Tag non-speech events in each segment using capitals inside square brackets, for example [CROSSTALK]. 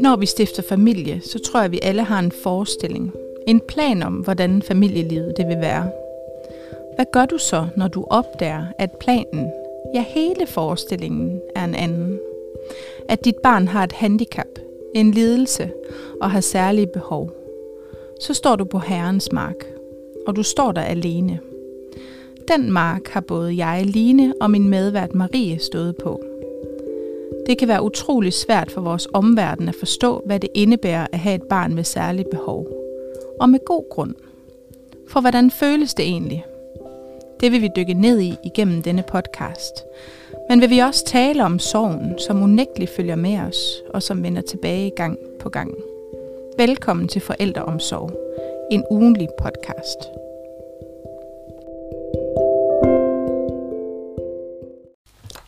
Når vi stifter familie, så tror jeg, at vi alle har en forestilling. En plan om, hvordan familielivet det vil være. Hvad gør du så, når du opdager, at planen, ja hele forestillingen, er en anden? At dit barn har et handicap, en lidelse og har særlige behov. Så står du på Herrens mark, og du står der alene. Den mark har både jeg, Line, og min medvært Marie stået på. Det kan være utrolig svært for vores omverden at forstå, hvad det indebærer at have et barn med særlige behov. Og med god grund. For hvordan føles det egentlig? Det vil vi dykke ned i igennem denne podcast. Men vil vi også tale om sorgen, som unægteligt følger med os, og som vender tilbage gang på gang. Velkommen til Forældreomsorg, en ugenlig podcast.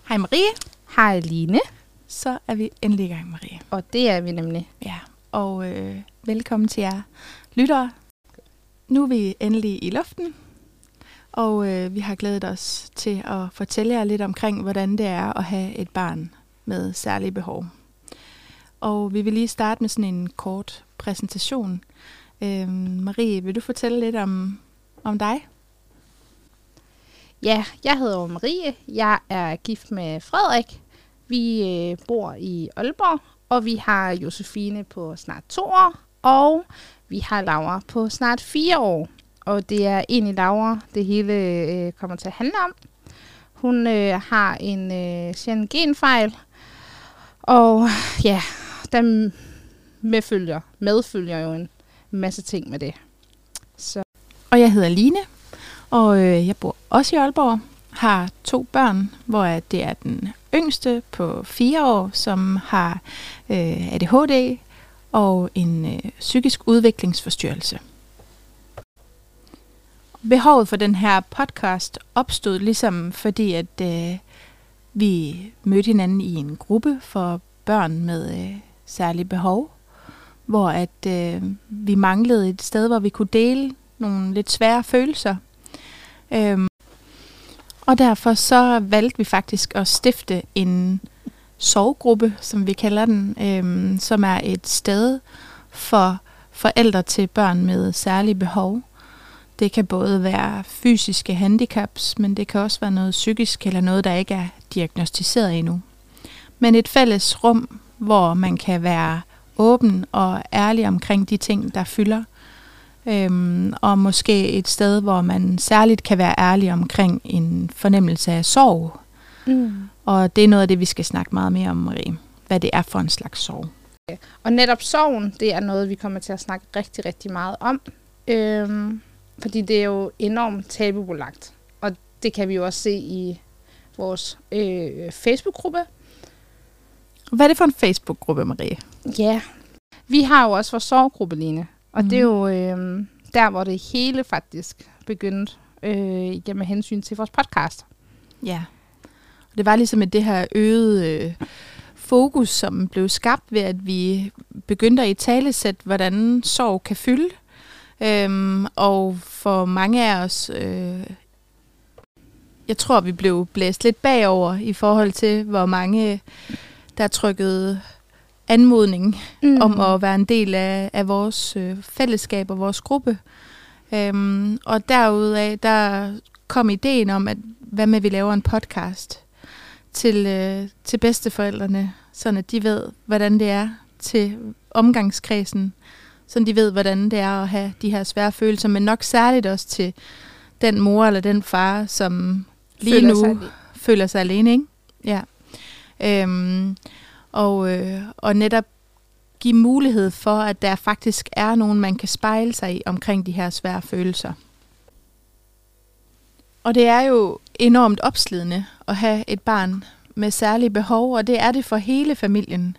Hej Marie. Hej Line. Så er vi endelig i gang, Marie. Og det er vi nemlig. Ja, og øh, velkommen til jer lyttere. Nu er vi endelig i luften, og øh, vi har glædet os til at fortælle jer lidt omkring, hvordan det er at have et barn med særlige behov. Og vi vil lige starte med sådan en kort præsentation. Øh, Marie, vil du fortælle lidt om, om dig? Ja, jeg hedder Marie. Jeg er gift med Frederik. Vi øh, bor i Aalborg, og vi har Josefine på snart to år, og vi har Laura på snart fire år. Og det er egentlig Laura, det hele øh, kommer til at handle om. Hun øh, har en øh, sjælden genfejl, og ja, der medfølger, medfølger jo en masse ting med det. Så. Og jeg hedder Line, og øh, jeg bor også i Aalborg, har to børn, hvor det er den yngste på fire år, som har øh, ADHD og en øh, psykisk udviklingsforstyrrelse. Behovet for den her podcast opstod ligesom fordi, at øh, vi mødte hinanden i en gruppe for børn med øh, særlige behov, hvor at øh, vi manglede et sted, hvor vi kunne dele nogle lidt svære følelser. Øhm, og derfor så valgte vi faktisk at stifte en sovgruppe, som vi kalder den, øhm, som er et sted for forældre til børn med særlige behov. Det kan både være fysiske handicaps, men det kan også være noget psykisk eller noget, der ikke er diagnostiseret endnu. Men et fælles rum, hvor man kan være åben og ærlig omkring de ting, der fylder. Øhm, og måske et sted, hvor man særligt kan være ærlig omkring en fornemmelse af sorg. Mm. Og det er noget af det, vi skal snakke meget mere om, Marie. Hvad det er for en slags sorg. Og netop sorgen, det er noget, vi kommer til at snakke rigtig, rigtig meget om. Øhm, fordi det er jo enormt tabubelagt. Og det kan vi jo også se i vores øh, Facebook-gruppe. Hvad er det for en Facebook-gruppe, Marie? Ja, vi har jo også vores sorggruppe, Line. Og mm. det er jo øh, der, hvor det hele faktisk begyndte øh, med hensyn til vores podcast. Ja, og det var ligesom et det her øget øh, fokus, som blev skabt ved, at vi begyndte at i talesæt, hvordan sorg kan fylde. Øhm, og for mange af os, øh, jeg tror, vi blev blæst lidt bagover i forhold til, hvor mange der trykkede anmodning mm. om at være en del af, af vores øh, fællesskab og vores gruppe. Øhm, og derudaf, der kom ideen om, at hvad med, at vi laver en podcast til, øh, til bedsteforældrene, så at de ved, hvordan det er til omgangskredsen, så de ved, hvordan det er at have de her svære følelser, men nok særligt også til den mor eller den far, som lige føler nu sig føler sig alene. Ikke? Ja. Øhm, og, øh, og netop give mulighed for, at der faktisk er nogen, man kan spejle sig i omkring de her svære følelser. Og det er jo enormt opslidende at have et barn med særlige behov, og det er det for hele familien,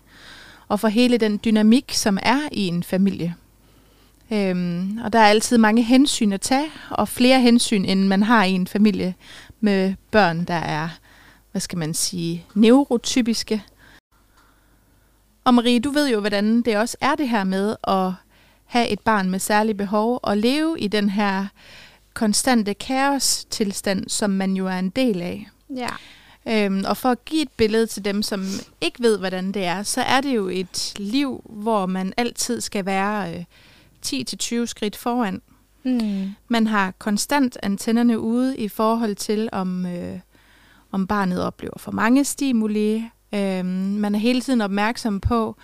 og for hele den dynamik, som er i en familie. Øhm, og der er altid mange hensyn at tage, og flere hensyn, end man har i en familie med børn, der er, hvad skal man sige, neurotypiske. Og Marie, du ved jo, hvordan det også er det her med at have et barn med særlige behov, og leve i den her konstante kaos-tilstand, som man jo er en del af. Ja. Øhm, og for at give et billede til dem, som ikke ved, hvordan det er, så er det jo et liv, hvor man altid skal være øh, 10-20 skridt foran. Mm. Man har konstant antennerne ude i forhold til, om, øh, om barnet oplever for mange stimuli. Øhm, man er hele tiden opmærksom på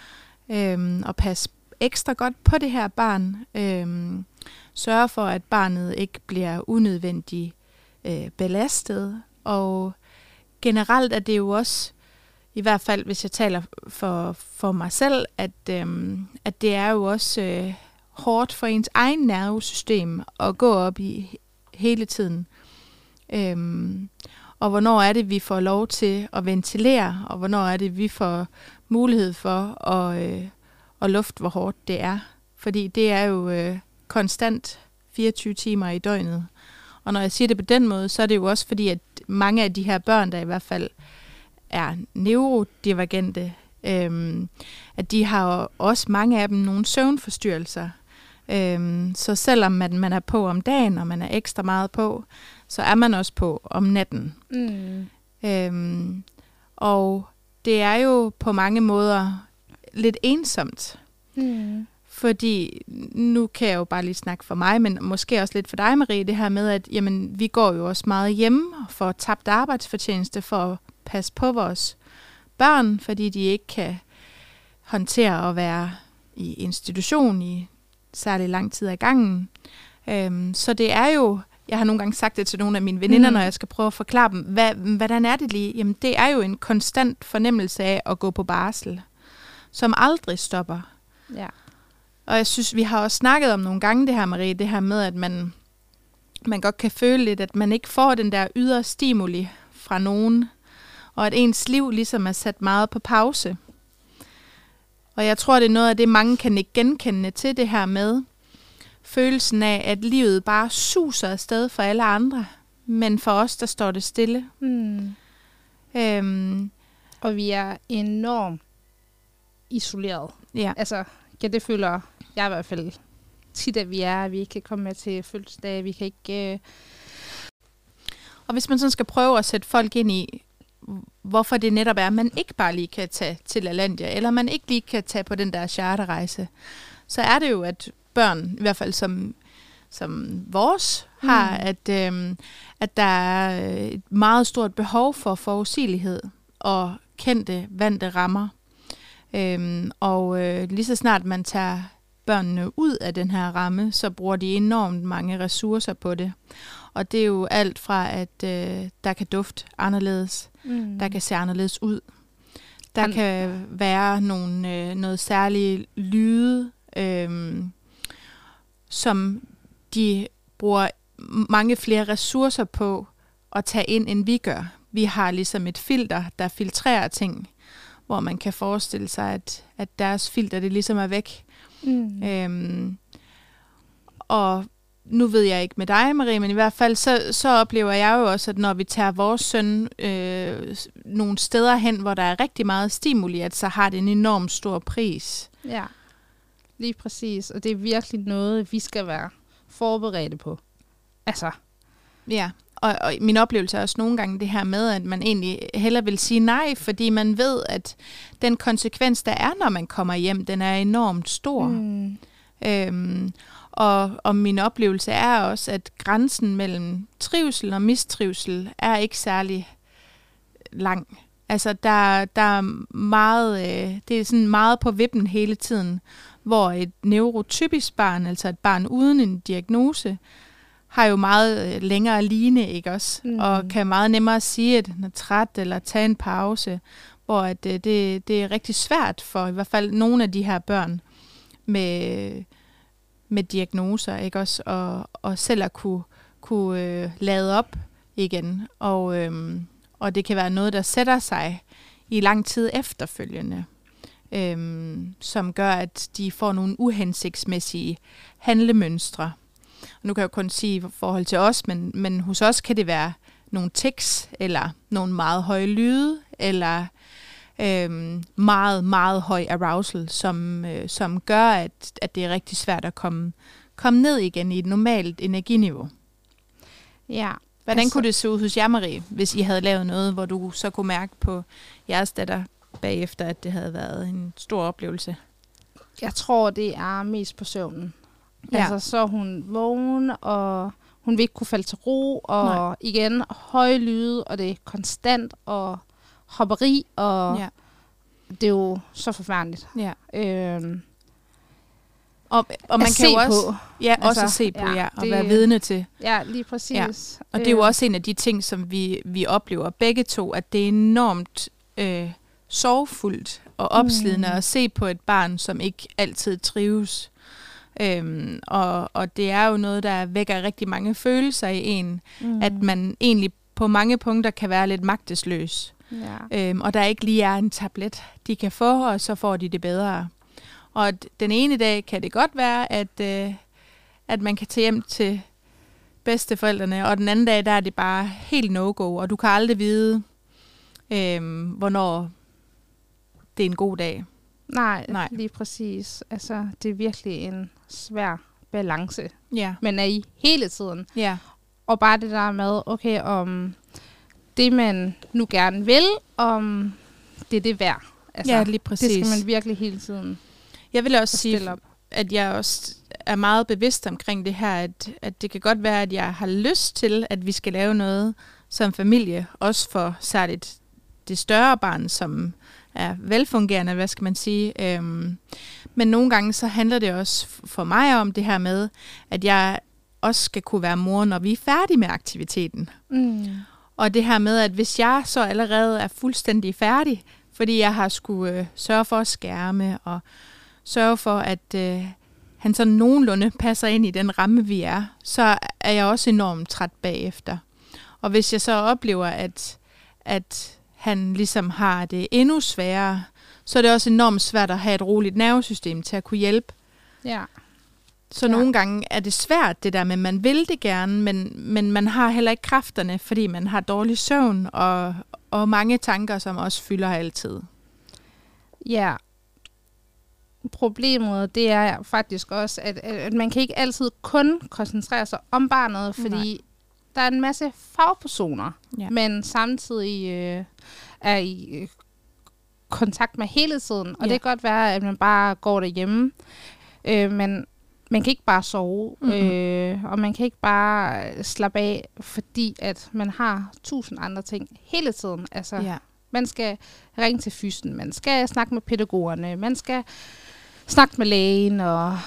øhm, at passe ekstra godt på det her barn. Øhm, sørge for, at barnet ikke bliver unødvendigt øh, belastet. Og generelt er det jo også, i hvert fald hvis jeg taler for, for mig selv, at, øhm, at det er jo også øh, hårdt for ens egen nervesystem at gå op i hele tiden. Øhm, og hvornår er det, vi får lov til at ventilere, og hvornår er det, vi får mulighed for at, øh, at lufte, hvor hårdt det er. Fordi det er jo øh, konstant 24 timer i døgnet. Og når jeg siger det på den måde, så er det jo også fordi, at mange af de her børn, der i hvert fald er neurodivergente, øhm, at de har jo også mange af dem nogle søvnforstyrrelser. Øhm, så selvom man, man er på om dagen, og man er ekstra meget på, så er man også på om natten. Mm. Øhm, og det er jo på mange måder lidt ensomt. Mm. Fordi nu kan jeg jo bare lige snakke for mig, men måske også lidt for dig, Marie, det her med, at jamen, vi går jo også meget hjemme for tabt arbejdsfortjeneste for at passe på vores børn, fordi de ikke kan håndtere at være i institution i særlig lang tid ad gangen. Øhm, så det er jo, jeg har nogle gange sagt det til nogle af mine veninder, mm. når jeg skal prøve at forklare dem, hvad, hvordan er det lige? Jamen det er jo en konstant fornemmelse af at gå på barsel, som aldrig stopper. Ja. Og jeg synes, vi har også snakket om nogle gange det her, Marie, det her med, at man, man godt kan føle lidt, at man ikke får den der ydre stimuli fra nogen, og at ens liv ligesom er sat meget på pause. Og jeg tror, det er noget af det, mange kan ikke genkende til det her med følelsen af, at livet bare suser afsted for alle andre, men for os, der står det stille. Mm. Øhm, Og vi er enormt isoleret. ja. Altså, ja, det føler jeg i hvert fald tit, at vi er. at Vi ikke kan komme med til fødselsdag. Vi kan ikke... Øh... Og hvis man sådan skal prøve at sætte folk ind i, hvorfor det netop er, at man ikke bare lige kan tage til Alandia, eller man ikke lige kan tage på den der charterrejse, så er det jo, at børn, i hvert fald som, som vores har, Mm. at, øhm, at der er et meget stort behov for forudsigelighed og kendte, vante rammer. Øhm, og øh, lige så snart man tager børnene ud af den her ramme, så bruger de enormt mange ressourcer på det. Og det er jo alt fra, at øh, der kan dufte anderledes, Mm. der kan se anderledes ud. Der Han- kan være nogle, øh, noget særlige lyde, øh, som de bruger mange flere ressourcer på at tage ind, end vi gør. Vi har ligesom et filter, der filtrerer ting, hvor man kan forestille sig, at, at deres filter det ligesom er væk. Mm. Øhm, og nu ved jeg ikke med dig, Marie, men i hvert fald så, så oplever jeg jo også, at når vi tager vores søn øh, nogle steder hen, hvor der er rigtig meget stimuli, at så har det en enorm stor pris. Ja, lige præcis. Og det er virkelig noget, vi skal være forberedte på. Altså, Ja, og, og min oplevelse er også nogle gange det her med, at man egentlig heller vil sige nej, fordi man ved, at den konsekvens, der er, når man kommer hjem, den er enormt stor. mm. Øhm, og, og min oplevelse er også, at grænsen mellem trivsel og mistrivsel er ikke særlig lang. Altså, der, der er meget, øh, det er sådan meget på vippen hele tiden, hvor et neurotypisk barn, altså et barn uden en diagnose, har jo meget øh, længere line, ikke også? Mm. Og kan meget nemmere sige, at den er træt eller tage en pause, hvor at, øh, det, det er rigtig svært for i hvert fald nogle af de her børn med, med diagnoser, ikke også? Og, og selv at kunne, kunne øh, lade op igen. Og, øhm, og det kan være noget, der sætter sig i lang tid efterfølgende, øhm, som gør, at de får nogle uhensigtsmæssige handlemønstre. Nu kan jeg jo kun sige i forhold til os, men, men hos os kan det være nogle tics, eller nogle meget høje lyde, eller øhm, meget, meget høj arousal, som, øh, som gør, at, at det er rigtig svært at komme, komme ned igen i et normalt energiniveau. ja. Hvordan Altså- kunne det se ud hos jer, Marie, hvis I havde lavet noget, hvor du så kunne mærke på jeres datter bagefter, at det havde været en stor oplevelse? Jeg tror, det er mest på søvnen. Ja. Ja. Altså, så hun vågen, og hun vil ikke kunne falde til ro, og Nej. Igen høje lyde, og det er konstant, og hopperi, og Ja. ja. det er jo så forfærdeligt. ja. Øhm, Og, og man kan jo også, på. ja, også Altså, at se på, ja, ja, og det- være vidne til. Ja, lige præcis. Øh, Og det er jo også en af de ting, som vi, vi oplever begge to, at det er enormt øh, sorgfuldt og opslidende Mm. at se på et barn, som ikke altid trives. Øhm, og, og det er jo noget, der vækker rigtig mange følelser i en, mm, at man egentlig på mange punkter kan være lidt magtesløs. Ja. Øhm, og der ikke lige er en tablet, de kan få, og så får de det bedre. Og den ene dag kan det godt være, at, øh, at man kan tage hjem til bedsteforældrene, og den anden dag, der er det bare helt no-go, og du kan aldrig vide, øhm, hvornår det er en god dag. Nej, Nej. Lige præcis. Altså, det er virkelig en svær balance, Ja, men er i hele tiden. ja, Og bare det der med, okay, om det, man nu gerne vil, om det er det værd. Altså, ja lige det præcis. skal man virkelig hele tiden Jeg vil også sige, op. at jeg også er meget bevidst omkring det her, at, at det kan godt være, at jeg har lyst til, at vi skal lave noget som familie, også for særligt det større barn, som er velfungerende, hvad skal man sige. Øhm, men nogle gange så handler det også for mig om det her med, at jeg også skal kunne være mor, når vi er færdige med aktiviteten. Mm. Og det her med, at hvis jeg så allerede er fuldstændig færdig, fordi jeg har skulle øh, sørge for at skærme og sørge for, at øh, han sådan nogenlunde passer ind i den ramme, vi er, så er jeg også enormt træt bagefter. Og hvis jeg så oplever, at, at han ligesom har det endnu sværere, så er det også enormt svært at have et roligt nervesystem til at kunne hjælpe. Ja. Så Ja. nogle gange er det svært, det der med, man vil det gerne, men, men man har heller ikke kræfterne, fordi man har dårlig søvn og, og mange tanker, som også fylder altid. Ja. Problemet, det er faktisk også, at, at at man kan ikke altid kun koncentrere sig om barnet, fordi Nej. Der er en masse fagpersoner, Ja. men samtidig øh, er i øh, kontakt med hele tiden. Og Ja. det kan godt være, at man bare går derhjemme, øh, men man kan ikke bare sove, Mhm. øh, og man kan ikke bare øh, slappe af, fordi at man har tusind andre ting hele tiden. Altså, Ja. man skal ringe til fysen, man skal snakke med pædagogerne, man skal snakke med lægen, og...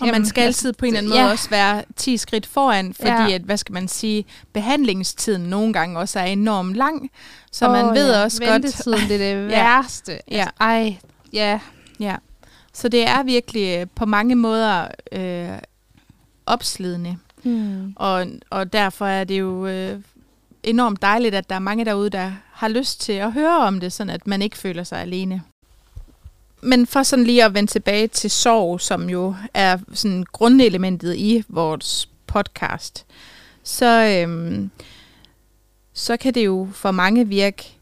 Og Jamen, man skal altså, altid på en eller anden måde ja. også være 10 skridt foran, fordi Ja. at, hvad skal man sige, behandlingstiden nogle gange også er enormt lang. Så Åh, man ved ja, også godt, ventetiden, det er det [LAUGHS] værste. Ja. Altså, ej, ja. Ja, så det er virkelig øh, på mange måder øh, opslidende. Mm. Og, og derfor er det jo øh, enormt dejligt, at der er mange derude, der har lyst til at høre om det, sådan at man ikke føler sig alene. Men for sådan lige at vende tilbage til sorg, som jo er sådan grundelementet i vores podcast, så, øhm, så kan det jo for mange virke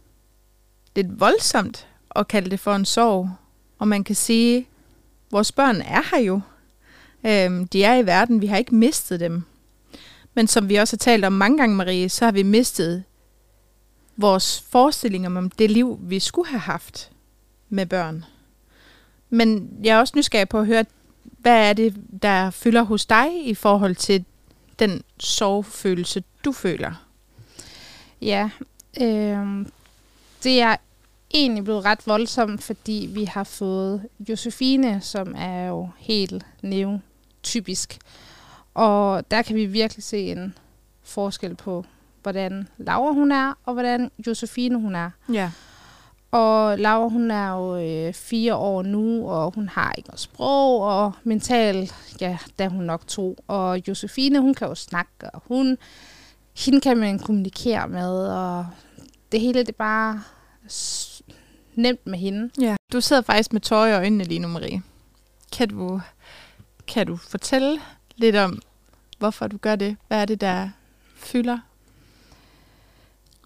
lidt voldsomt at kalde det for en sorg. Og man kan sige, at vores børn er her jo. Øhm, de er i verden, vi har ikke mistet dem. Men som vi også har talt om mange gange, Marie, så har vi mistet vores forestillinger om det liv, vi skulle have haft med børn. Men jeg er også nysgerrig på at høre, hvad er det, der fylder hos dig i forhold til den sorgfølelse, du føler? Ja, øh, det er egentlig blevet ret voldsomt, fordi vi har fået Josefine, som er jo helt neotypisk. Og der kan vi virkelig se en forskel på, hvordan Laura hun er, og hvordan Josefine hun er. Ja. Og Laura, hun er jo øh, fire år nu, og hun har ikke noget sprog, og mentalt, ja, der er hun nok to. Og Josefine, hun kan jo snakke, og hun, hende kan man kommunikere med, og det hele, det er bare nemt med hende. ja. Du sidder faktisk med tårer i øjnene lige nu, Marie. Kan du, kan du fortælle lidt om, hvorfor du gør det? Hvad er det, der fylder?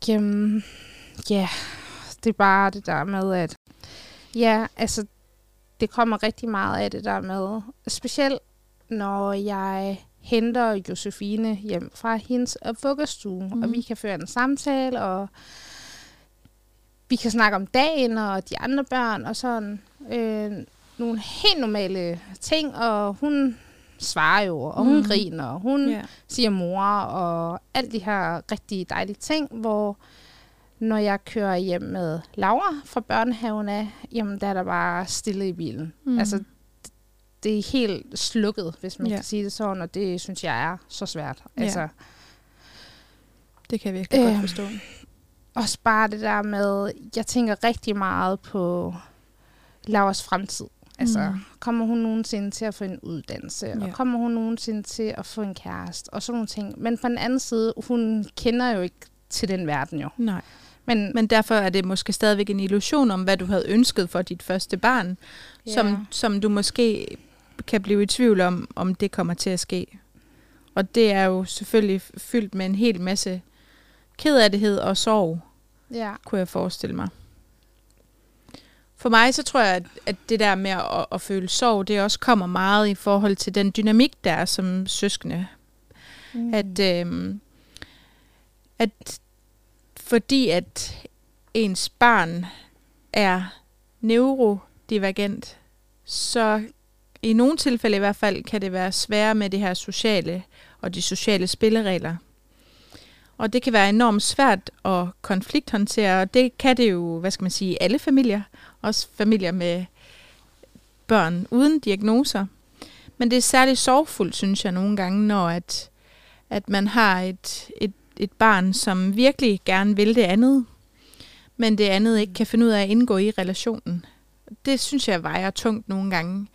Jamen, ja, det er bare det der med, at ja, altså, det kommer rigtig meget af det der med, specielt når jeg henter Josefine hjem fra hendes øh, vuggestue, mm. og vi kan føre en samtale, og vi kan snakke om dagen og de andre børn, og sådan øh, nogle helt normale ting, og hun svarer jo, og hun mm. griner, og hun Ja. siger mor, og alt de her rigtig dejlige ting, hvor når jeg kører hjem med Laura fra børnehaven af, jamen der er der bare stille i bilen. Mm. Altså, det er helt slukket, hvis man Ja. ja. kan sige det sådan, og det synes jeg er så svært. Ja. Altså, Det kan jeg virkelig øh. Godt forstå. også bare det der med, jeg tænker rigtig meget på Lauras fremtid. Altså, Mm. mm. kommer hun nogensinde til at få en uddannelse? Ja. Ja. Og kommer hun nogensinde til at få en kæreste? Og sådan nogle ting. Men på den anden side, hun kender jo ikke til den verden jo. Nej. Men, Men derfor er det måske stadigvæk en illusion om, hvad du havde ønsket for dit første barn, ja. som, som du måske kan blive i tvivl om, om det kommer til at ske. Og det er jo selvfølgelig fyldt med en hel masse kedelighed og sorg, ja. kunne jeg forestille mig. For mig så tror jeg, at, at det der med at, at føle sorg, det også kommer meget i forhold til den dynamik, der er som søskende. Mm. At, øhm, at fordi at ens barn er neurodivergent, så i nogle tilfælde i hvert fald kan det være sværere med det her sociale og de sociale spilleregler. Og det kan være enormt svært at konflikthåndtere, og det kan det jo, hvad skal man sige, alle familier. Også familier med børn uden diagnoser. Men det er særligt sorgfuldt, synes jeg nogle gange, når at, at man har et, et, et barn, som virkelig gerne vil det andet, men det andet ikke kan finde ud af at indgå i relationen. Det synes jeg vejer tungt nogle gange.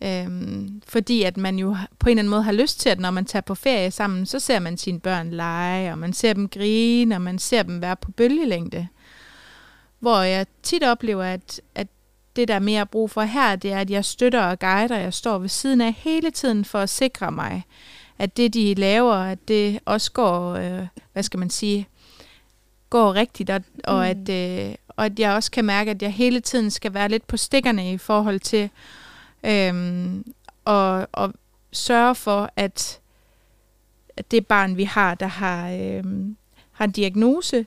Øhm, fordi at man jo på en eller anden måde har lyst til, at når man tager på ferie sammen, så ser man sine børn lege, og man ser dem grine, og man ser dem være på bølgelængde. Hvor jeg tit oplever, at, at det, der er mere brug for her, det er, at jeg støtter og guider. Jeg står ved siden af hele tiden for at sikre mig, at det, de laver, at det også går, øh, hvad skal man sige, går rigtigt, og, og, Mm. at, øh, og at jeg også kan mærke, at jeg hele tiden skal være lidt på stikkerne i forhold til øhm, og, og sørge for, at, at det barn, vi har, der har, øhm, har en diagnose,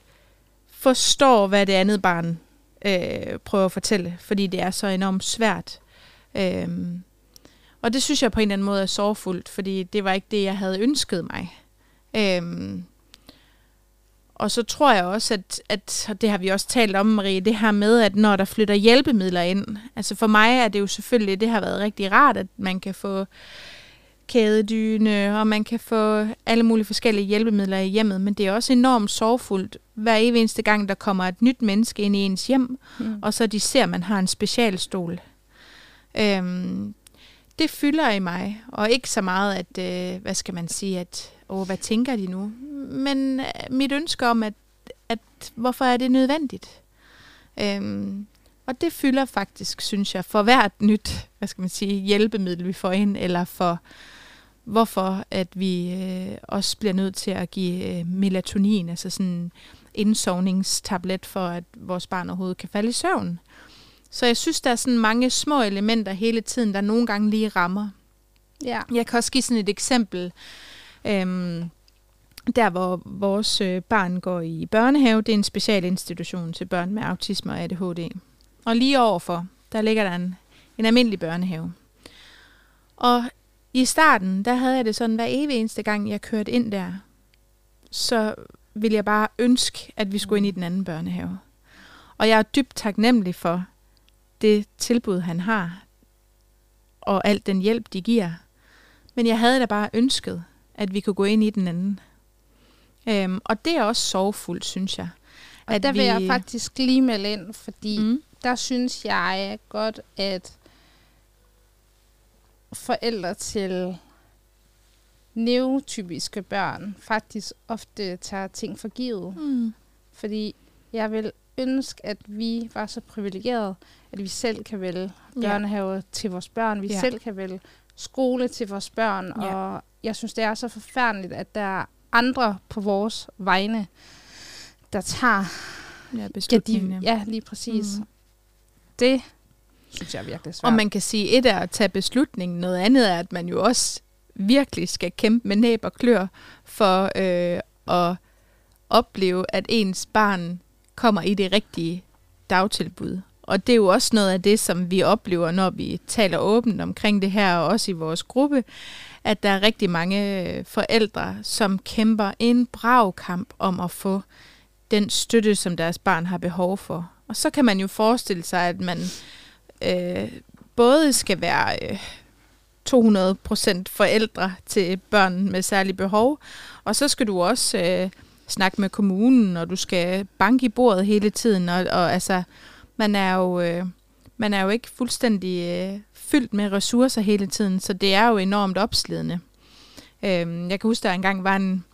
forstår, hvad det andet barn øh, prøver at fortælle, fordi det er så enormt svært. Øhm, og det synes jeg på en eller anden måde er sorgfuldt, fordi det var ikke det, jeg havde ønsket mig. Øhm, og så tror jeg også, at, at og det har vi også talt om, Marie, det her med, at når der flytter hjælpemidler ind, altså for mig er det jo selvfølgelig, det har været rigtig rart, at man kan få kædedyne, og man kan få alle mulige forskellige hjælpemidler i hjemmet, men det er også enormt sorgfuldt, hver eneste gang, der kommer et nyt menneske ind i ens hjem, Mm. og så de ser, at man har en specialstol. Øhm, det fylder i mig, og ikke så meget, at, øh, hvad skal man sige, at, åh, hvad tænker de nu? Men øh, mit ønske om, at, at hvorfor er det nødvendigt? Øhm, og det fylder faktisk, synes jeg, for hvert nyt, hvad skal man sige, hjælpemiddel, vi får ind, eller for hvorfor at vi øh, også bliver nødt til at give øh, melatonin, altså sådan en indsovningstablet, for at vores barn overhovedet kan falde i søvn. Så jeg synes, der er sådan mange små elementer hele tiden, der nogle gange lige rammer. Ja. Jeg kan også give sådan et eksempel. Øhm, der, hvor vores øh, barn går i børnehave, det er en specialinstitution til børn med autisme og ADHD. Og lige overfor, der ligger der en, en almindelig børnehave. Og i starten, der havde jeg det sådan, hver evig eneste gang, jeg kørte ind der, så ville jeg bare ønske, at vi skulle ind i den anden børnehave. Og jeg er dybt taknemmelig for det tilbud, han har, og alt den hjælp, de giver. Men jeg havde da bare ønsket, at vi kunne gå ind i den anden. Øhm, og det er også sorgfuldt, synes jeg. Og at der vil vi- jeg faktisk lige melde ind, fordi mm. Der synes jeg godt, at forældre til neurotypiske børn faktisk ofte tager ting for givet. Mm. Fordi jeg vil ønske, at vi var så privilegerede, at vi selv kan vælge Ja. børnehave til vores børn. Vi Ja. selv kan vælge skole til vores børn. Ja. Og jeg synes, det er så forfærdeligt, at der er andre på vores vegne, der tager Ja, ja, beslutningen. de, ja lige præcis. Mm. Det synes jeg er virkelig svært. Og man kan sige, et er at tage beslutningen, noget andet er, at man jo også virkelig skal kæmpe med næb og klør for øh, at opleve, at ens barn kommer i det rigtige dagtilbud. Og det er jo også noget af det, som vi oplever, når vi taler åbent omkring det her, og også i vores gruppe, at der er rigtig mange øh, forældre, som kæmper en brav kamp om at få den støtte, som deres barn har behov for. Og så kan man jo forestille sig, at man øh, både skal være øh, 200% forældre til børn med særlige behov, og så skal du også øh, snakke med kommunen, og du skal banke i bordet hele tiden, og, og altså, man er jo, øh, man er jo ikke fuldstændig øh, fyldt med ressourcer hele tiden, så det er jo enormt opslidende. Øh, jeg kan huske, der engang var en,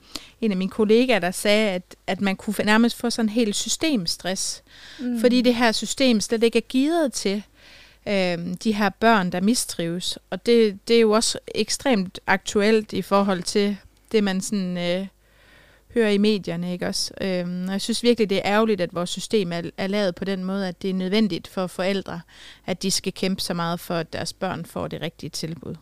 en af mine kollegaer, der sagde, at, at man kunne nærmest få sådan en helt systemstress, mm. fordi det her system slet ikke er givet til øh, de her børn, der mistrives. Og det, det er jo også ekstremt aktuelt i forhold til det, man sådan, øh, hører i medierne. Ikke også? Øhm, og jeg synes virkelig, det er ærgerligt, at vores system er, er lavet på den måde, at det er nødvendigt for forældre, at de skal kæmpe så meget for, at deres børn får det rigtige tilbud.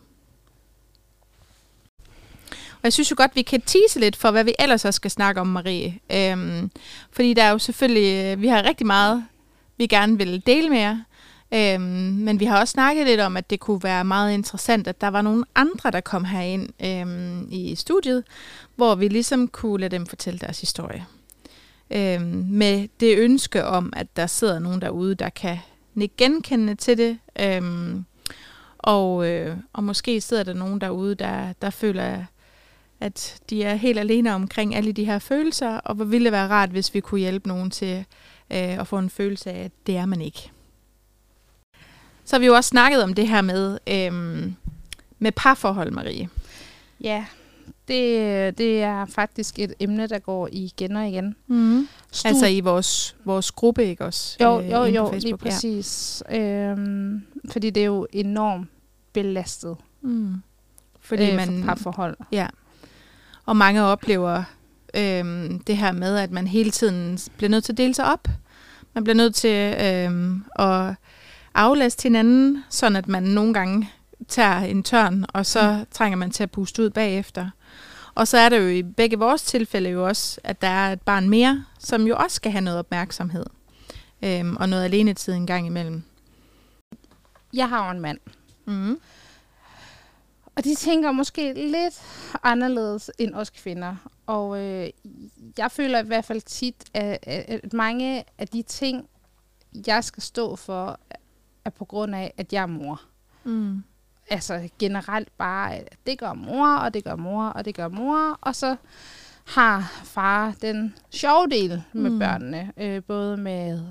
Og jeg synes jo godt, vi kan tease lidt for, hvad vi ellers også skal snakke om, Marie. Øhm, fordi der er jo selvfølgelig, øh, vi har rigtig meget, vi gerne vil dele med jer. Øhm, men vi har også snakket lidt om, at det kunne være meget interessant, at der var nogle andre, der kom herind øhm, i studiet, hvor vi ligesom kunne lade dem fortælle deres historie. Øhm, med det ønske om, at der sidder nogen derude, der kan nikke genkendende til det. Øhm, og, øh, og måske sidder der nogen derude, der, der føler, at de er helt alene omkring alle de her følelser, og hvor ville det være rart, hvis vi kunne hjælpe nogen til øh, at få en følelse af, at det er man ikke. Så har vi jo også snakket om det her med, øhm, med parforhold, Marie. Ja, det, det er faktisk et emne, der går igen og igen. Mm. Stud- altså i vores, vores gruppe, ikke også? Jo, øh, jo, jo, lige præcis. Ja. Øhm, fordi det er jo enormt belastet. Mm. Fordi øh, man, for parforhold. Ja. Og mange oplever øhm, det her med, at man hele tiden bliver nødt til at dele sig op. Man bliver nødt til øhm, at aflaste hinanden, sådan at man nogle gange tager en tørn, og så mm. trænger man til at puste ud bagefter. Og så er der jo i begge vores tilfælde jo også, at der er et barn mere, som jo også skal have noget opmærksomhed. Øhm, og noget alene tid en gang imellem. Jeg har jo en mand. Mm. Og de tænker måske lidt anderledes end os kvinder. Og øh, jeg føler i hvert fald tit, at, at mange af de ting, jeg skal stå for, er på grund af, at jeg er mor. Mm. Altså generelt bare, at det gør mor, og det gør mor, og det gør mor, og så har far den sjove del med mm. børnene. Øh, både med,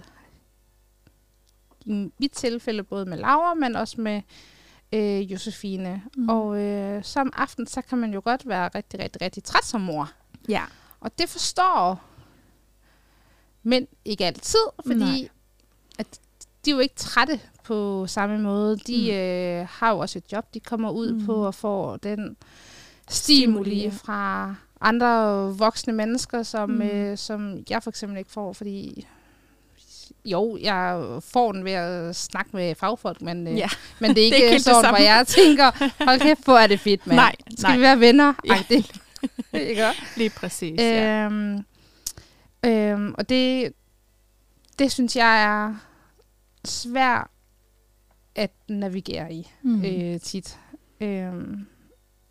i mit tilfælde, både med Laura, men også med øh, Josefine. Mm. Og øh, som aften, så kan man jo godt være rigtig, rigtig, rigtig træt som mor. Ja. Og det forstår men ikke altid, fordi Nej. at de er jo ikke trætte på samme måde. De mm. øh, har jo også et job, de kommer ud mm. på og får den stimuli fra andre voksne mennesker, som, mm. øh, som jeg for eksempel ikke får, fordi jo, jeg får den ved at snakke med fagfolk, men, øh, ja. men det er ikke, [LAUGHS] det er ikke sådan, hvor jeg tænker, [LAUGHS] hold kæft, hvor er det fedt, mand. Nej, Skal nej. vi være venner? Ja. Ej, det, ikke? [LAUGHS] Lige præcis, ja. Øhm, øhm, og det, det synes jeg er svært at navigere i mm. øh, tit. Øhm,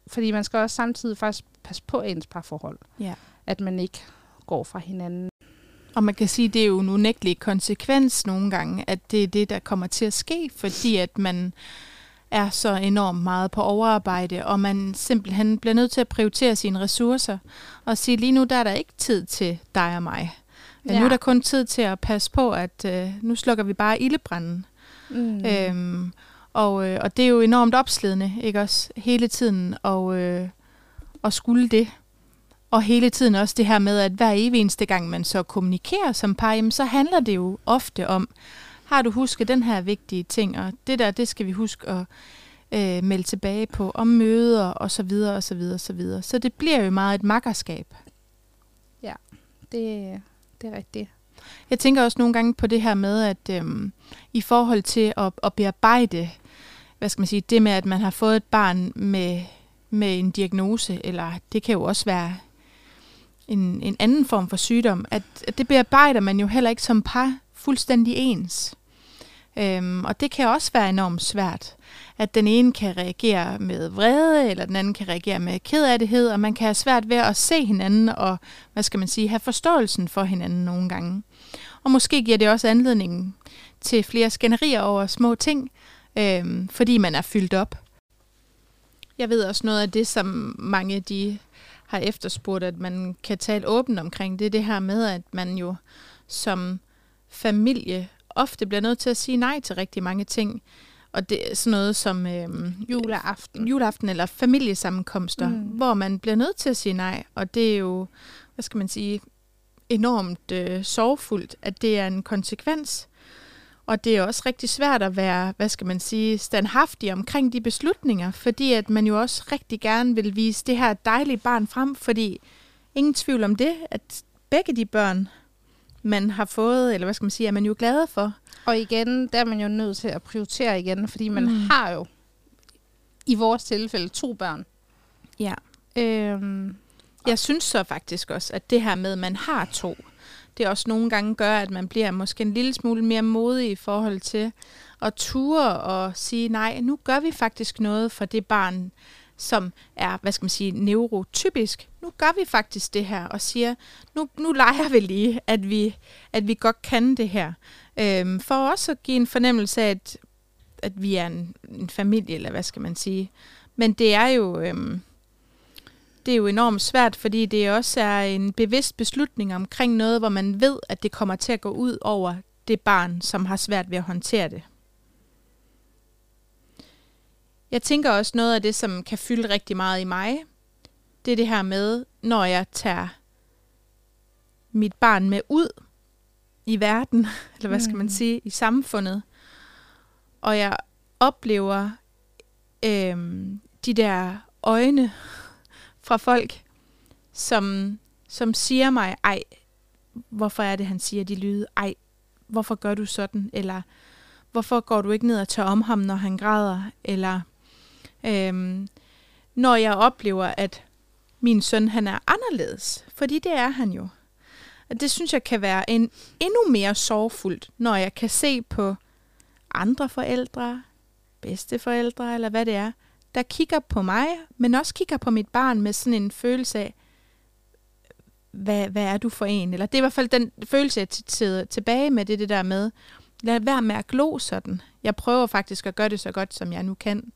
fordi man skal også samtidig faktisk passe på ens parforhold. Ja. At man ikke går fra hinanden. Og man kan sige, at det er jo en unægtelig konsekvens nogle gange, at det er det, der kommer til at ske, fordi at man er så enormt meget på overarbejde, og man simpelthen bliver nødt til at prioritere sine ressourcer, og sige, lige nu der er der ikke tid til dig og mig. Ja. Nu er der kun tid til at passe på, at øh, nu slukker vi bare ildebranden. Mm. Øhm, og, øh, og det er jo enormt opslidende, ikke også? Hele tiden og, øh, og skulle det. Og hele tiden også det her med, at hver evig eneste gang, man så kommunikerer som par, jamen, så handler det jo ofte om, har du husket den her vigtige ting, og det der, det skal vi huske at øh, melde tilbage på, om møder og så videre og så videre og så videre. Så det bliver jo meget et makkerskab. Ja, det, det er rigtigt. Jeg tænker også nogle gange på det her med, at øhm, i forhold til at, at bearbejde, hvad skal man sige, det med, at man har fået et barn med med en diagnose, eller det kan jo også være en, en anden form for sygdom, at, at det bearbejder man jo heller ikke som par fuldstændig ens. Øhm, og det kan også være enormt svært, at den ene kan reagere med vrede, eller den anden kan reagere med kedelighed, og man kan have svært ved at se hinanden og, hvad skal man sige, have forståelsen for hinanden nogle gange. Og måske giver det også anledning til flere skænderier over små ting, øhm, fordi man er fyldt op. Jeg ved også noget af det, som mange de har efterspurgt, at man kan tale åbent omkring, det er det her med, at man jo som familie ofte bliver nødt til at sige nej til rigtig mange ting. Og det er sådan noget som øhm, Juleaften. juleaften eller familiesammenkomster, Mm. mm. hvor man bliver nødt til at sige nej. Og det er jo, hvad skal man sige, enormt øh, sorgfuldt, at det er en konsekvens. Og det er også rigtig svært at være, hvad skal man sige, standhaftig omkring de beslutninger, fordi at man jo også rigtig gerne vil vise det her dejlige barn frem, fordi ingen tvivl om det, at begge de børn, man har fået, eller hvad skal man sige, er man jo glade for. Og igen, der er man jo nødt til at prioritere igen, fordi man mm. har jo i vores tilfælde to børn. Ja. Øhm, jeg synes så faktisk også, at det her med, at man har to, det også nogle gange gør, at man bliver måske en lille smule mere modig i forhold til at ture og sige, nej, nu gør vi faktisk noget for det barn, som er, hvad skal man sige, neurotypisk. Nu gør vi faktisk det her og siger, nu, nu leger vi lige, at vi, at vi godt kan det her. Øhm, for også at give en fornemmelse af, at, at vi er en, en familie, eller hvad skal man sige. Men det er jo... Øhm, det er jo enormt svært, fordi det også er en bevidst beslutning omkring noget, hvor man ved, at det kommer til at gå ud over det barn, som har svært ved at håndtere det. Jeg tænker også noget af det, som kan fylde rigtig meget i mig, det er det her med, når jeg tager mit barn med ud i verden, [LAUGHS] eller hvad skal man Mm. sige, i samfundet, og jeg oplever øhm, de der øjne fra folk, som, som siger mig, ej, hvorfor er det, han siger de lyde? Ej, hvorfor gør du sådan? Eller hvorfor går du ikke ned og tør om ham, når han græder? Eller øhm, når jeg oplever, at min søn, han er anderledes. Fordi det er han jo. Og det synes jeg kan være en endnu mere sorgfuldt, når jeg kan se på andre forældre, bedsteforældre, eller hvad det er, der kigger på mig, men også kigger på mit barn med sådan en følelse af, hvad, hvad er du for en? Eller det er i hvert fald den følelse, jeg sidder tilbage med, det det der med, lad være med at glo sådan. Jeg prøver faktisk at gøre det så godt, som jeg nu kan.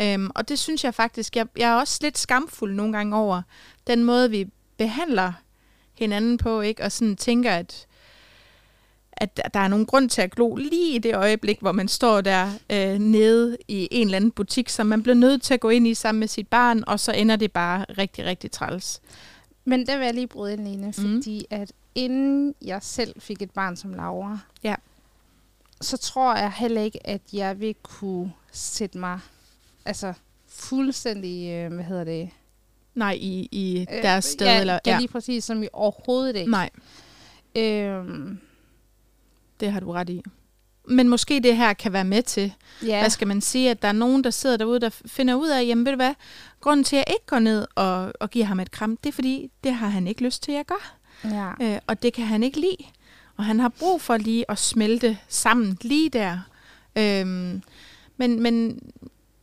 Øhm, og det synes jeg faktisk, jeg, jeg er også lidt skamfuld nogle gange over den måde, vi behandler hinanden på, ikke? Og sådan tænker, at at der- er nogen grund til at glo lige i det øjeblik, hvor man står der øh, nede i en eller anden butik, som man bliver nødt til at gå ind i sammen med sit barn, og så ender det bare rigtig, rigtig træls. men der vil jeg lige bryde ind, Line, fordi at inden jeg selv fik et barn som Laura, Ja. så tror jeg heller ikke, at jeg vil kunne sætte mig altså fuldstændig, øh, hvad hedder det? Nej, i, i Øh, deres sted. ja, eller, ja, lige præcis, som i overhovedet ikke. Nej, Øhm, det har du ret i. Men måske det her kan være med til, ja. hvad skal man sige, at der er nogen, der sidder derude, der finder ud af, jamen ved du hvad, grunden til, at jeg ikke går ned og, og giver ham et kram, det er fordi, det har han ikke lyst til, at jeg gør. ja. Øh, og det kan han ikke lide. Og han har brug for lige at smelte sammen lige der. Øhm, men, men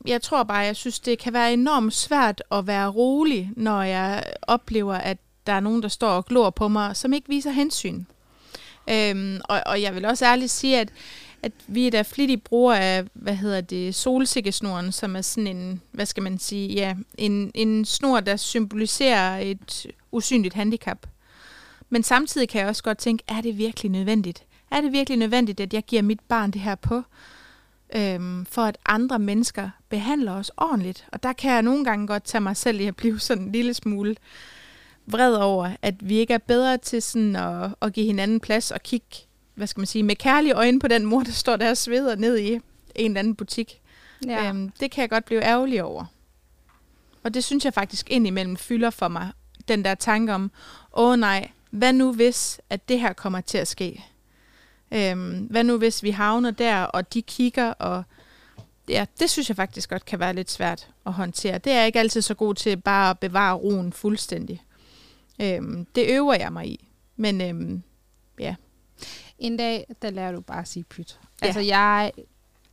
jeg tror bare, jeg synes, det kan være enormt svært at være rolig, når jeg oplever, at der er nogen, der står og glor på mig, som ikke viser hensyn. Øhm, og, og jeg vil også ærligt sige, at, at vi er da flittige brugere af, hvad hedder det, solsikkesnoren, som er sådan en, hvad skal man sige, ja, en, en snor, der symboliserer et usynligt handicap. Men samtidig kan jeg også godt tænke, er det virkelig nødvendigt? Er det virkelig nødvendigt, at jeg giver mit barn det her på, øhm, for at andre mennesker behandler os ordentligt? Og der kan jeg nogle gange godt tage mig selv i at blive sådan en lille smule vred over, at vi ikke er bedre til sådan at, at give hinanden plads og kigge, hvad skal man sige, med kærlige øjne på den mor, der står der og sveder ned i en eller anden butik. ja. Øhm, det kan jeg godt blive ærgerlig over. Og det synes jeg faktisk indimellem fylder for mig, den der tanke om, åh nej, hvad nu hvis, at det her kommer til at ske? Øhm, hvad nu hvis vi havner der, og de kigger, og ja, det synes jeg faktisk godt kan være lidt svært at håndtere. Det er jeg ikke altid så god til bare at bevare roen fuldstændig. Øhm, det øver jeg mig i. Men øhm, ja. En dag, der lærer du bare at sige pyt. Ja. Altså, jeg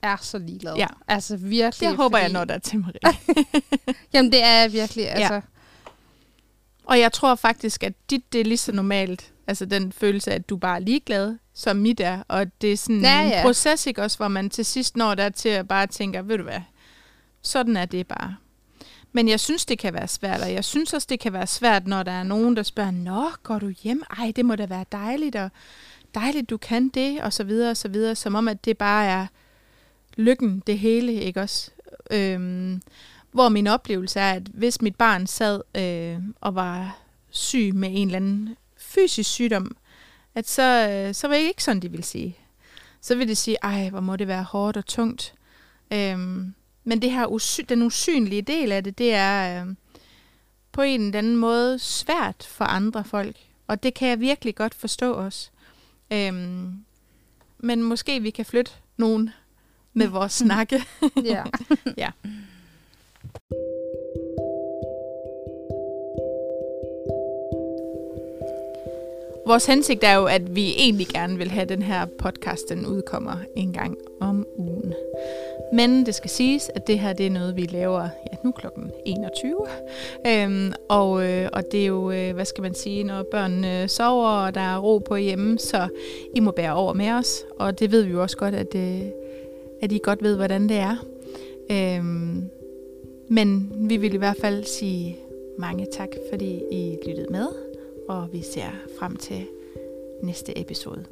er så ligeglad. Ja. Altså, virkelig. Det håber jeg fordi- når der til [LAUGHS] Marie. Jamen, det er jeg virkelig. Altså, Og jeg tror faktisk, at dit det er lige så normalt. Altså den følelse af, at du bare er ligeglad, som mit er. Og det er sådan Ja, en ja. proces, ikke også, hvor man til sidst når der til at bare tænker, ved du hvad, sådan er det bare. Men jeg synes, det kan være svært, og jeg synes også, det kan være svært, når der er nogen, der spørger, Nå, går du hjem? Ej, det må da være dejligt, og dejligt, du kan det, og så videre, og så videre, som om, at det bare er lykken, det hele, ikke også? Øhm, hvor min oplevelse er, at hvis mit barn sad øh, og var syg med en eller anden fysisk sygdom, at så, øh, så var det ikke sådan, de ville sige. Så vil de sige, ej, hvor må det være hårdt og tungt. Øhm, men det her usy- den usynlige del af det, det er øh, på en eller anden måde svært for andre folk. Og det kan jeg virkelig godt forstå også. Øhm, men måske vi kan flytte nogen med [LAUGHS] vores snakke. ja. [LAUGHS] Ja. Vores hensigt er jo, at vi egentlig gerne vil have at den her podcast, den udkommer en gang om ugen. Men det skal siges, at det her det er noget, vi laver ja, nu klokken 21. Øhm, og, øh, og det er jo, øh, hvad skal man sige, når børnene sover, og der er ro på hjemme, så I må bære over med os. Og det ved vi jo også godt, at, øh, at I godt ved, hvordan det er. Øhm, men vi vil i hvert fald sige mange tak, fordi I lyttede med, og vi ser frem til næste episode.